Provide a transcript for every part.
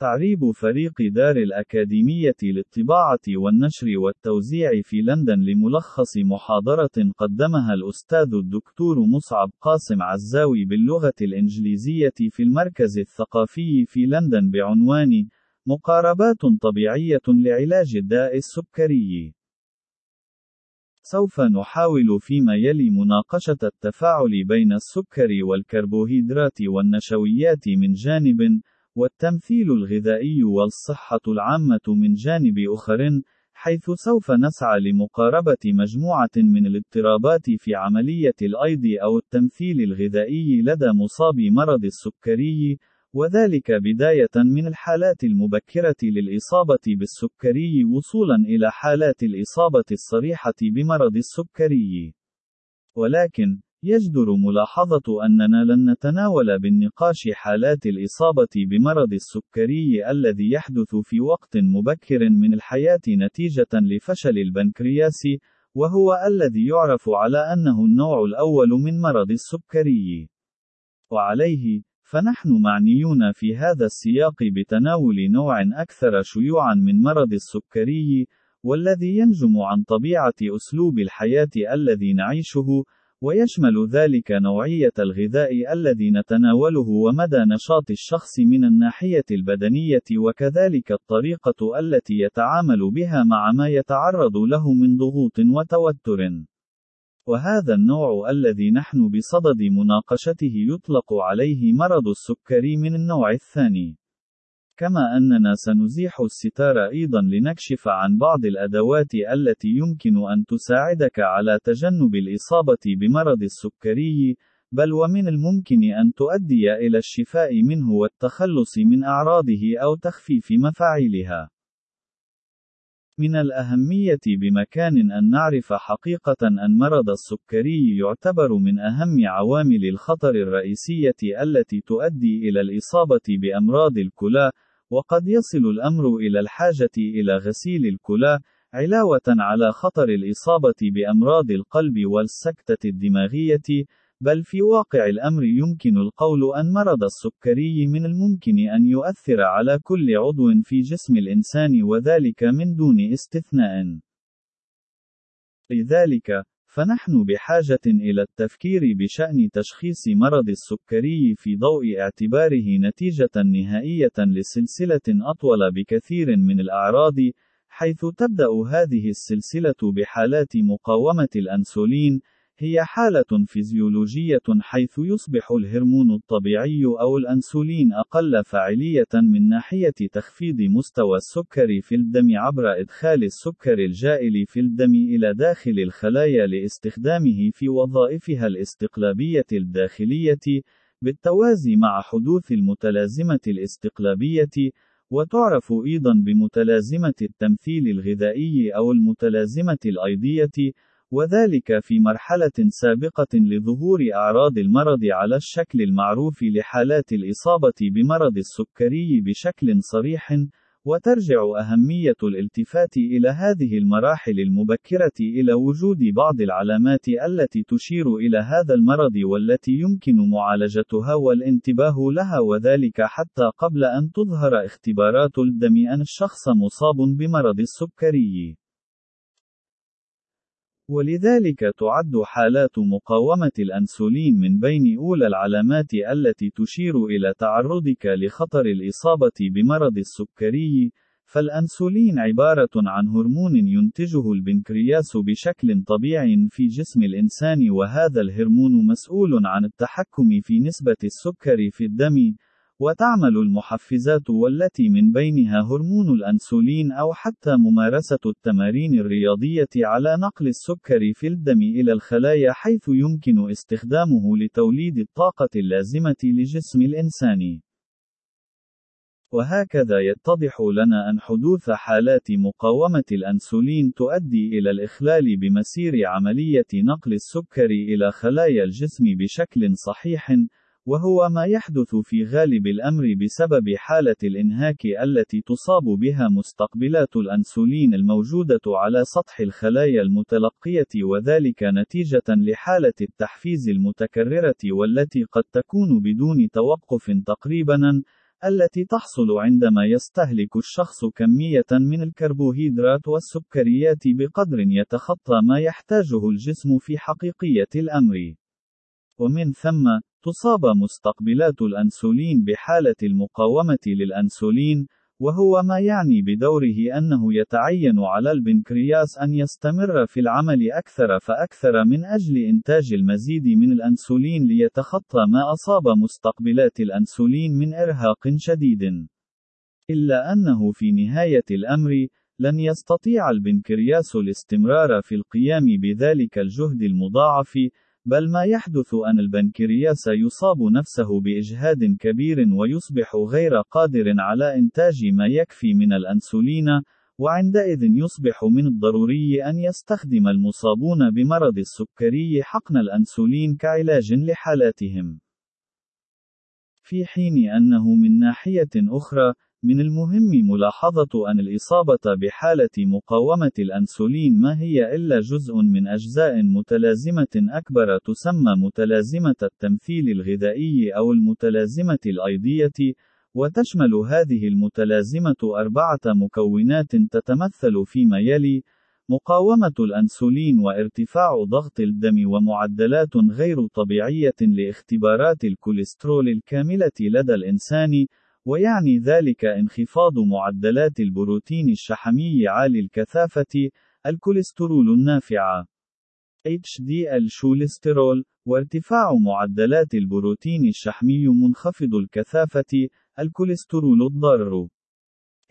تعريب فريق دار الأكاديمية للطباعة والنشر والتوزيع في لندن لملخص محاضرة قدمها الأستاذ الدكتور مصعب قاسم عزاوي باللغة الإنجليزية في المركز الثقافي في لندن بعنوان مقاربات طبيعية لعلاج الداء السكري. سوف نحاول فيما يلي مناقشة التفاعل بين السكر والكربوهيدرات والنشويات من جانب، والتمثيل الغذائي والصحة العامة من جانب آخر، حيث سوف نسعى لمقاربة مجموعة من الاضطرابات في عملية الأيض أو التمثيل الغذائي لدى مصاب مرض السكري، وذلك بداية من الحالات المبكرة للإصابة بالسكري وصولا إلى حالات الإصابة الصريحة بمرض السكري. ولكن، يجدر ملاحظة أننا لن نتناول بالنقاش حالات الإصابة بمرض السكري الذي يحدث في وقت مبكر من الحياة نتيجة لفشل البنكرياس، وهو الذي يعرف على أنه النوع الأول من مرض السكري. وعليه، فنحن معنيون في هذا السياق بتناول نوع أكثر شيوعًا من مرض السكري، والذي ينجم عن طبيعة أسلوب الحياة الذي نعيشه، ويشمل ذلك نوعية الغذاء الذي نتناوله ومدى نشاط الشخص من الناحية البدنية وكذلك الطريقة التي يتعامل بها مع ما يتعرض له من ضغوط وتوتر. وهذا النوع الذي نحن بصدد مناقشته يطلق عليه مرض السكري من النوع الثاني. كما أننا سنزيح الستار أيضا لنكشف عن بعض الأدوات التي يمكن أن تساعدك على تجنب الإصابة بمرض السكري، بل ومن الممكن أن تؤدي إلى الشفاء منه والتخلص من أعراضه أو تخفيف مفاعلها. من الأهمية بمكان أن نعرف حقيقة أن مرض السكري يعتبر من أهم عوامل الخطر الرئيسية التي تؤدي إلى الإصابة بأمراض الكلى، وقد يصل الأمر إلى الحاجة إلى غسيل الكلى، علاوة على خطر الإصابة بأمراض القلب والسكتة الدماغية، بل في واقع الأمر يمكن القول أن مرض السكري من الممكن أن يؤثر على كل عضو في جسم الإنسان وذلك من دون استثناء. لذلك، فنحن بحاجة إلى التفكير بشأن تشخيص مرض السكري في ضوء اعتباره نتيجة نهائية لسلسلة أطول بكثير من الأعراض، حيث تبدأ هذه السلسلة بحالات مقاومة الأنسولين، هي حالة فيزيولوجية حيث يصبح الهرمون الطبيعي أو الأنسولين أقل فاعلية من ناحية تخفيض مستوى السكر في الدم عبر إدخال السكر الجائل في الدم إلى داخل الخلايا لاستخدامه في وظائفها الاستقلابية الداخلية، بالتوازي مع حدوث المتلازمة الاستقلابية، وتعرف أيضًا بمتلازمة التمثيل الغذائي أو المتلازمة الأيضية، وذلك في مرحلة سابقة لظهور أعراض المرض على الشكل المعروف لحالات الإصابة بمرض السكري بشكل صريح، وترجع أهمية الالتفات إلى هذه المراحل المبكرة إلى وجود بعض العلامات التي تشير إلى هذا المرض والتي يمكن معالجتها والانتباه لها وذلك حتى قبل أن تظهر اختبارات الدم أن الشخص مصاب بمرض السكري. ولذلك تعد حالات مقاومة الأنسولين من بين أولى العلامات التي تشير إلى تعرضك لخطر الإصابة بمرض السكري، فالأنسولين عبارة عن هرمون ينتجه البنكرياس بشكل طبيعي في جسم الإنسان وهذا الهرمون مسؤول عن التحكم في نسبة السكر في الدم، وتعمل المحفزات والتي من بينها هرمون الأنسولين أو حتى ممارسة التمارين الرياضية على نقل السكر في الدم إلى الخلايا حيث يمكن استخدامه لتوليد الطاقة اللازمة لجسم الإنسان. وهكذا يتضح لنا أن حدوث حالات مقاومة الأنسولين تؤدي إلى الإخلال بمسير عملية نقل السكر إلى خلايا الجسم بشكل صحيح، وهو ما يحدث في غالب الأمر بسبب حالة الإنهاك التي تصاب بها مستقبلات الأنسولين الموجودة على سطح الخلايا المتلقية وذلك نتيجة لحالة التحفيز المتكررة والتي قد تكون بدون توقف تقريبا التي تحصل عندما يستهلك الشخص كمية من الكربوهيدرات والسكريات بقدر يتخطى ما يحتاجه الجسم في حقيقية الأمر. ومن ثم، تصاب مستقبلات الأنسولين بحالة المقاومة للأنسولين، وهو ما يعني بدوره أنه يتعين على البنكرياس أن يستمر في العمل أكثر فأكثر من أجل إنتاج المزيد من الأنسولين ليتخطى ما أصاب مستقبلات الأنسولين من إرهاق شديد. إلا أنه في نهاية الأمر، لن يستطيع البنكرياس الاستمرار في القيام بذلك الجهد المضاعف، بل ما يحدث أن البنكرياس يصاب نفسه بإجهاد كبير ويصبح غير قادر على إنتاج ما يكفي من الأنسولين، وعندئذ يصبح من الضروري أن يستخدم المصابون بمرض السكري حقن الأنسولين كعلاج لحالاتهم. في حين أنه من ناحية أخرى، من المهم ملاحظة أن الإصابة بحالة مقاومة الأنسولين ما هي إلا جزء من أجزاء متلازمة أكبر تسمى متلازمة التمثيل الغذائي أو المتلازمة الأيضية، وتشمل هذه المتلازمة أربعة مكونات تتمثل فيما يلي: مقاومة الأنسولين وارتفاع ضغط الدم ومعدلات غير طبيعية لاختبارات الكوليسترول الكاملة لدى الإنسان، ويعني ذلك انخفاض معدلات البروتين الشحمي عالي الكثافة، الكوليسترول النافع HDL cholesterol، وارتفاع معدلات البروتين الشحمي منخفض الكثافة، الكوليسترول الضار.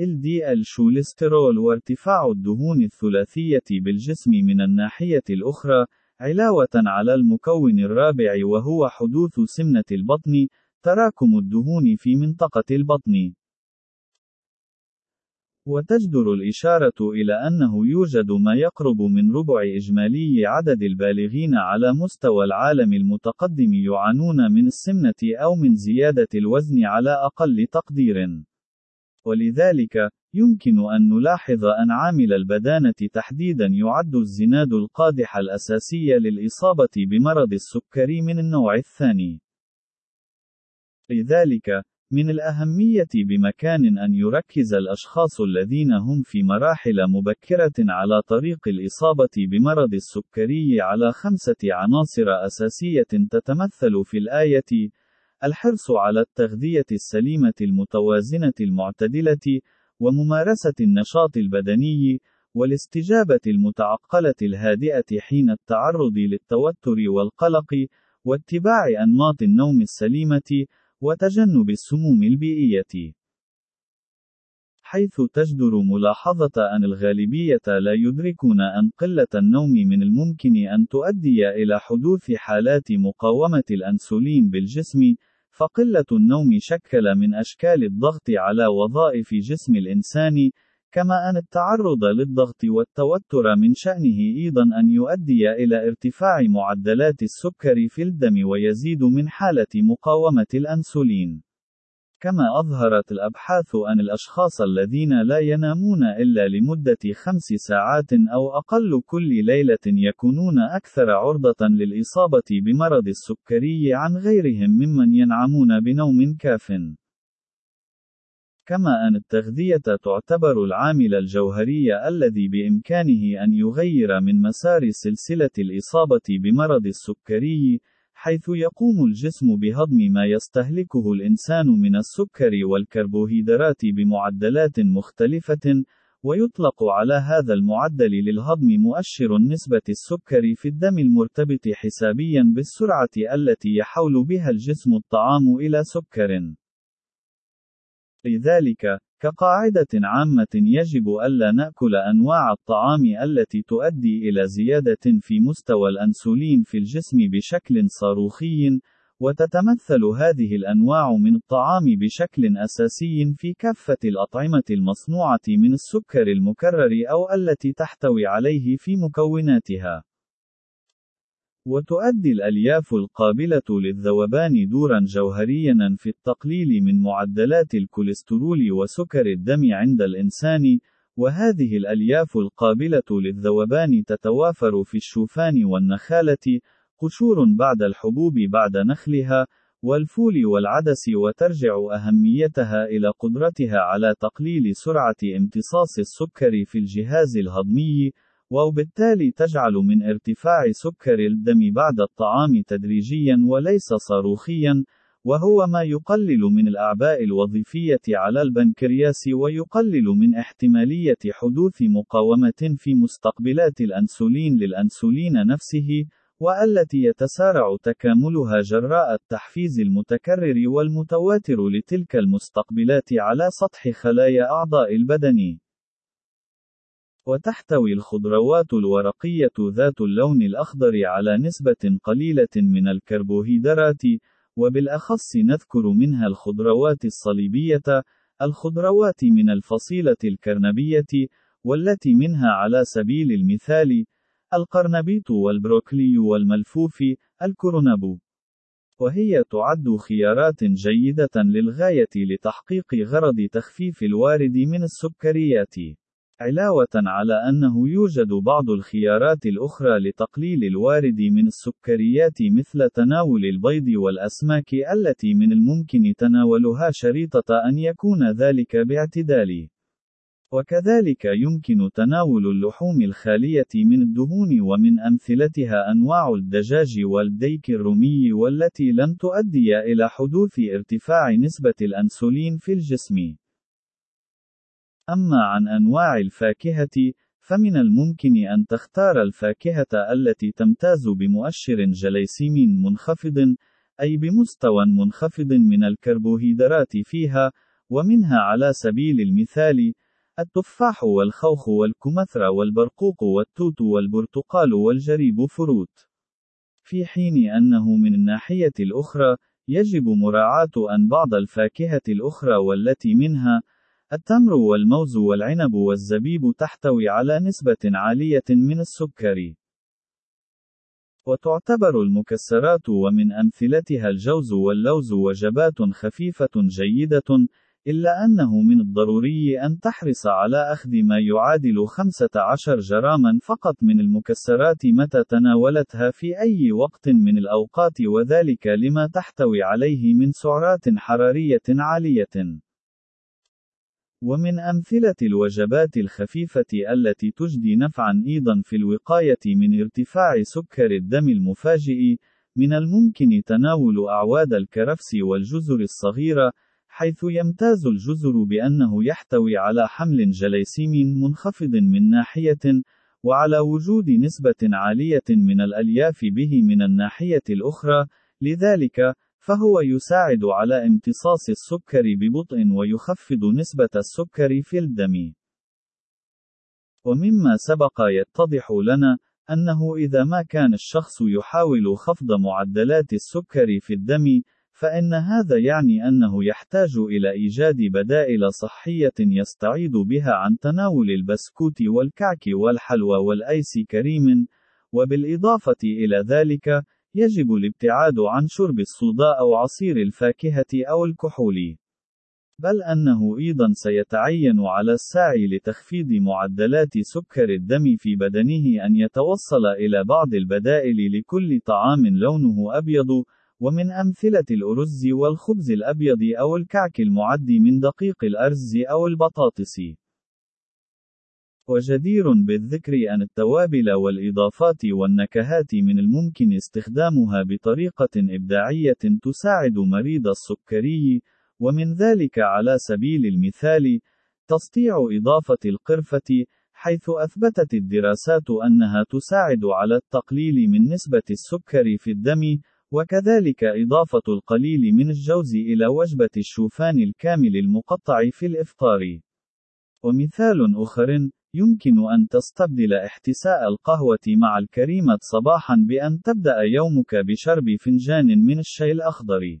LDL cholesterol وارتفاع الدهون الثلاثية بالجسم من الناحية الأخرى، علاوة على المكون الرابع وهو حدوث سمنة البطن، تراكم الدهون في منطقة البطن. وتجدر الإشارة إلى أنه يوجد ما يقرب من ربع إجمالي عدد البالغين على مستوى العالم المتقدم يعانون من السمنة أو من زيادة الوزن على أقل تقدير. ولذلك، يمكن أن نلاحظ أن عامل البدانة تحديدا يعد الزناد القادح الأساسي للإصابة بمرض السكري من النوع الثاني. لذلك، من الأهمية بمكان أن يركز الأشخاص الذين هم في مراحل مبكرة على طريق الإصابة بمرض السكري على خمسة عناصر أساسية تتمثل في الآية: الحرص على التغذية السليمة المتوازنة المعتدلة، وممارسة النشاط البدني، والاستجابة المتعقلة الهادئة حين التعرض للتوتر والقلق، واتباع أنماط النوم السليمة، وتجنب السموم البيئية. حيث تجدر ملاحظة أن الغالبية لا يدركون أن قلة النوم من الممكن أن تؤدي إلى حدوث حالات مقاومة الأنسولين بالجسم، فقلة النوم شكل من أشكال الضغط على وظائف جسم الإنسان، كما أن التعرض للضغط والتوتر من شأنه أيضا أن يؤدي إلى ارتفاع معدلات السكر في الدم ويزيد من حالة مقاومة الأنسولين. كما أظهرت الأبحاث أن الأشخاص الذين لا ينامون إلا لمدة خمس ساعات أو أقل كل ليلة يكونون أكثر عرضة للإصابة بمرض السكري عن غيرهم ممن ينعمون بنوم كافٍ. كما أن التغذية تعتبر العامل الجوهري الذي بإمكانه أن يغير من مسار سلسلة الإصابة بمرض السكري، حيث يقوم الجسم بهضم ما يستهلكه الإنسان من السكر والكربوهيدرات بمعدلات مختلفة، ويطلق على هذا المعدل للهضم مؤشر نسبة السكر في الدم المرتبط حسابيا بالسرعة التي يحول بها الجسم الطعام إلى سكر. لذلك، كقاعدة عامة يجب ألا نأكل أنواع الطعام التي تؤدي إلى زيادة في مستوى الأنسولين في الجسم بشكل صاروخي، وتتمثل هذه الأنواع من الطعام بشكل أساسي في كافة الأطعمة المصنوعة من السكر المكرر أو التي تحتوي عليه في مكوناتها. وتؤدي الألياف القابلة للذوبان دورًا جوهريًا في التقليل من معدلات الكوليسترول وسكر الدم عند الإنسان، وهذه الألياف القابلة للذوبان تتوافر في الشوفان والنخالة، قشور بعد الحبوب بعد نخلها، والفول والعدس وترجع أهميتها إلى قدرتها على تقليل سرعة امتصاص السكر في الجهاز الهضمي، وبالتالي تجعل من ارتفاع سكر الدم بعد الطعام تدريجيا وليس صاروخيا، وهو ما يقلل من الأعباء الوظيفية على البنكرياس ويقلل من احتمالية حدوث مقاومة في مستقبلات الأنسولين للأنسولين نفسه، والتي يتسارع تكاملها جراء التحفيز المتكرر والمتواتر لتلك المستقبلات على سطح خلايا أعضاء البدن. وتحتوي الخضروات الورقية ذات اللون الأخضر على نسبة قليلة من الكربوهيدرات، وبالأخص نذكر منها الخضروات الصليبية، الخضروات من الفصيلة الكرنبية، والتي منها على سبيل المثال: القرنبيط والبروكلي والملفوف، الكرنب. وهي تعد خيارات جيدة للغاية لتحقيق غرض تخفيف الوارد من السكريات. علاوة على أنه يوجد بعض الخيارات الأخرى لتقليل الوارد من السكريات مثل تناول البيض والأسماك التي من الممكن تناولها شريطة أن يكون ذلك باعتدال. وكذلك يمكن تناول اللحوم الخالية من الدهون ومن أمثلتها أنواع الدجاج والديك الرومي والتي لن تؤدي إلى حدوث ارتفاع نسبة الأنسولين في الجسم. أما عن أنواع الفاكهة، فمن الممكن أن تختار الفاكهة التي تمتاز بمؤشر جليسيمي منخفض، أي بمستوى منخفض من الكربوهيدرات فيها، ومنها على سبيل المثال: التفاح والخوخ والكمثرى والبرقوق والتوت والبرتقال والجريب فروت. في حين أنه من الناحية الأخرى، يجب مراعاة أن بعض الفاكهة الأخرى والتي منها التمر والموز والعنب والزبيب تحتوي على نسبة عالية من السكر. وتعتبر المكسرات ومن أمثلتها الجوز واللوز وجبات خفيفة جيدة، إلا أنه من الضروري أن تحرص على أخذ ما يعادل 15 جراما فقط من المكسرات متى تناولتها في أي وقت من الأوقات وذلك لما تحتوي عليه من سعرات حرارية عالية. ومن أمثلة الوجبات الخفيفة التي تجدي نفعًا أيضًا في الوقاية من ارتفاع سكر الدم المفاجئ، من الممكن تناول أعواد الكرفس والجزر الصغيرة، حيث يمتاز الجزر بأنه يحتوي على حمل جليسيمي منخفض من ناحية، وعلى وجود نسبة عالية من الألياف به من الناحية الأخرى، لذلك، فهو يساعد على امتصاص السكر ببطء ويخفض نسبة السكر في الدم. ومما سبق يتضح لنا أنه إذا ما كان الشخص يحاول خفض معدلات السكر في الدم، فإن هذا يعني أنه يحتاج إلى إيجاد بدائل صحية يستعيد بها عن تناول البسكوت والكعك والحلوى والآيس كريم، وبالإضافة إلى ذلك، يجب الابتعاد عن شرب الصودا أو عصير الفاكهة أو الكحول. بل أنه أيضا سيتعين على الساعي لتخفيض معدلات سكر الدم في بدنه أن يتوصل إلى بعض البدائل لكل طعام لونه أبيض، ومن أمثلة الأرز والخبز الأبيض أو الكعك المعد من دقيق الأرز أو البطاطس. وجدير بالذكر أن التوابل والإضافات والنكهات من الممكن استخدامها بطريقة إبداعية تساعد مريض السكري، ومن ذلك على سبيل المثال، تستطيع إضافة القرفة، حيث أثبتت الدراسات أنها تساعد على التقليل من نسبة السكر في الدم، وكذلك إضافة القليل من الجوز إلى وجبة الشوفان الكامل المقطع في الإفطار. ومثال آخر، يمكن أن تستبدل احتساء القهوة مع الكريمة صباحًا بأن تبدأ يومك بشرب فنجان من الشاي الأخضر.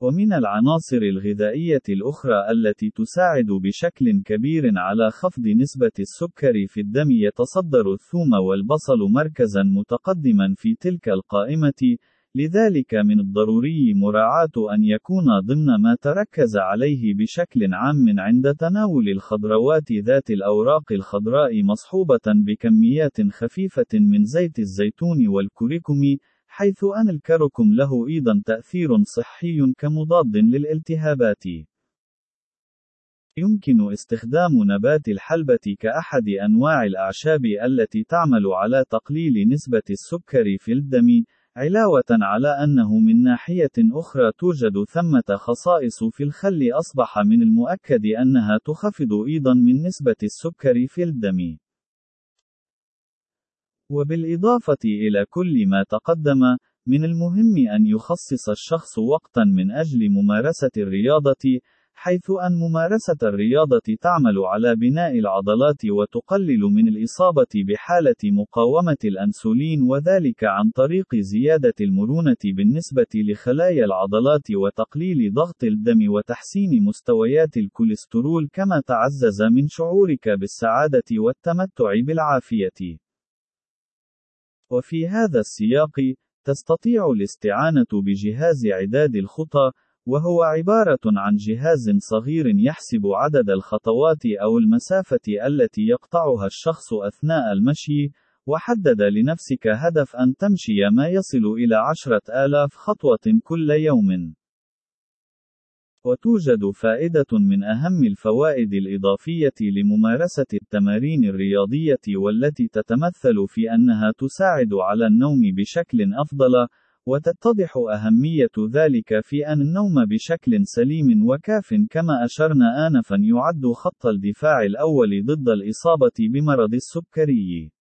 ومن العناصر الغذائية الأخرى التي تساعد بشكل كبير على خفض نسبة السكر في الدم يتصدر الثوم والبصل مركزًا متقدمًا في تلك القائمة، لذلك من الضروري مراعاة أن يكون ضمن ما تركز عليه بشكل عام عند تناول الخضروات ذات الأوراق الخضراء مصحوبة بكميات خفيفة من زيت الزيتون والكركم، حيث أن الكركم له أيضا تأثير صحي كمضاد للالتهابات. يمكن استخدام نبات الحلبة كأحد أنواع الأعشاب التي تعمل على تقليل نسبة السكر في الدم، علاوة على أنه من ناحية أخرى توجد ثمة خصائص في الخل أصبح من المؤكد أنها تخفض أيضا من نسبة السكر في الدم. وبالإضافة إلى كل ما تقدم، من المهم أن يخصص الشخص وقتا من أجل ممارسة الرياضة، حيث أن ممارسة الرياضة تعمل على بناء العضلات وتقلل من الإصابة بحالة مقاومة الأنسولين وذلك عن طريق زيادة المرونة بالنسبة لخلايا العضلات وتقليل ضغط الدم وتحسين مستويات الكوليسترول كما تعزز من شعورك بالسعادة والتمتع بالعافية. وفي هذا السياق، تستطيع الاستعانة بجهاز عداد الخطى، وهو عبارة عن جهاز صغير يحسب عدد الخطوات أو المسافة التي يقطعها الشخص أثناء المشي، وحدد لنفسك هدف أن تمشي ما يصل إلى عشرة آلاف خطوة كل يوم. وتوجد فائدة من أهم الفوائد الإضافية لممارسة التمارين الرياضية والتي تتمثل في أنها تساعد على النوم بشكل أفضل، وتتضح أهمية ذلك في أن النوم بشكل سليم وكاف كما أشرنا آنفا يعد خط الدفاع الأول ضد الإصابة بمرض السكري.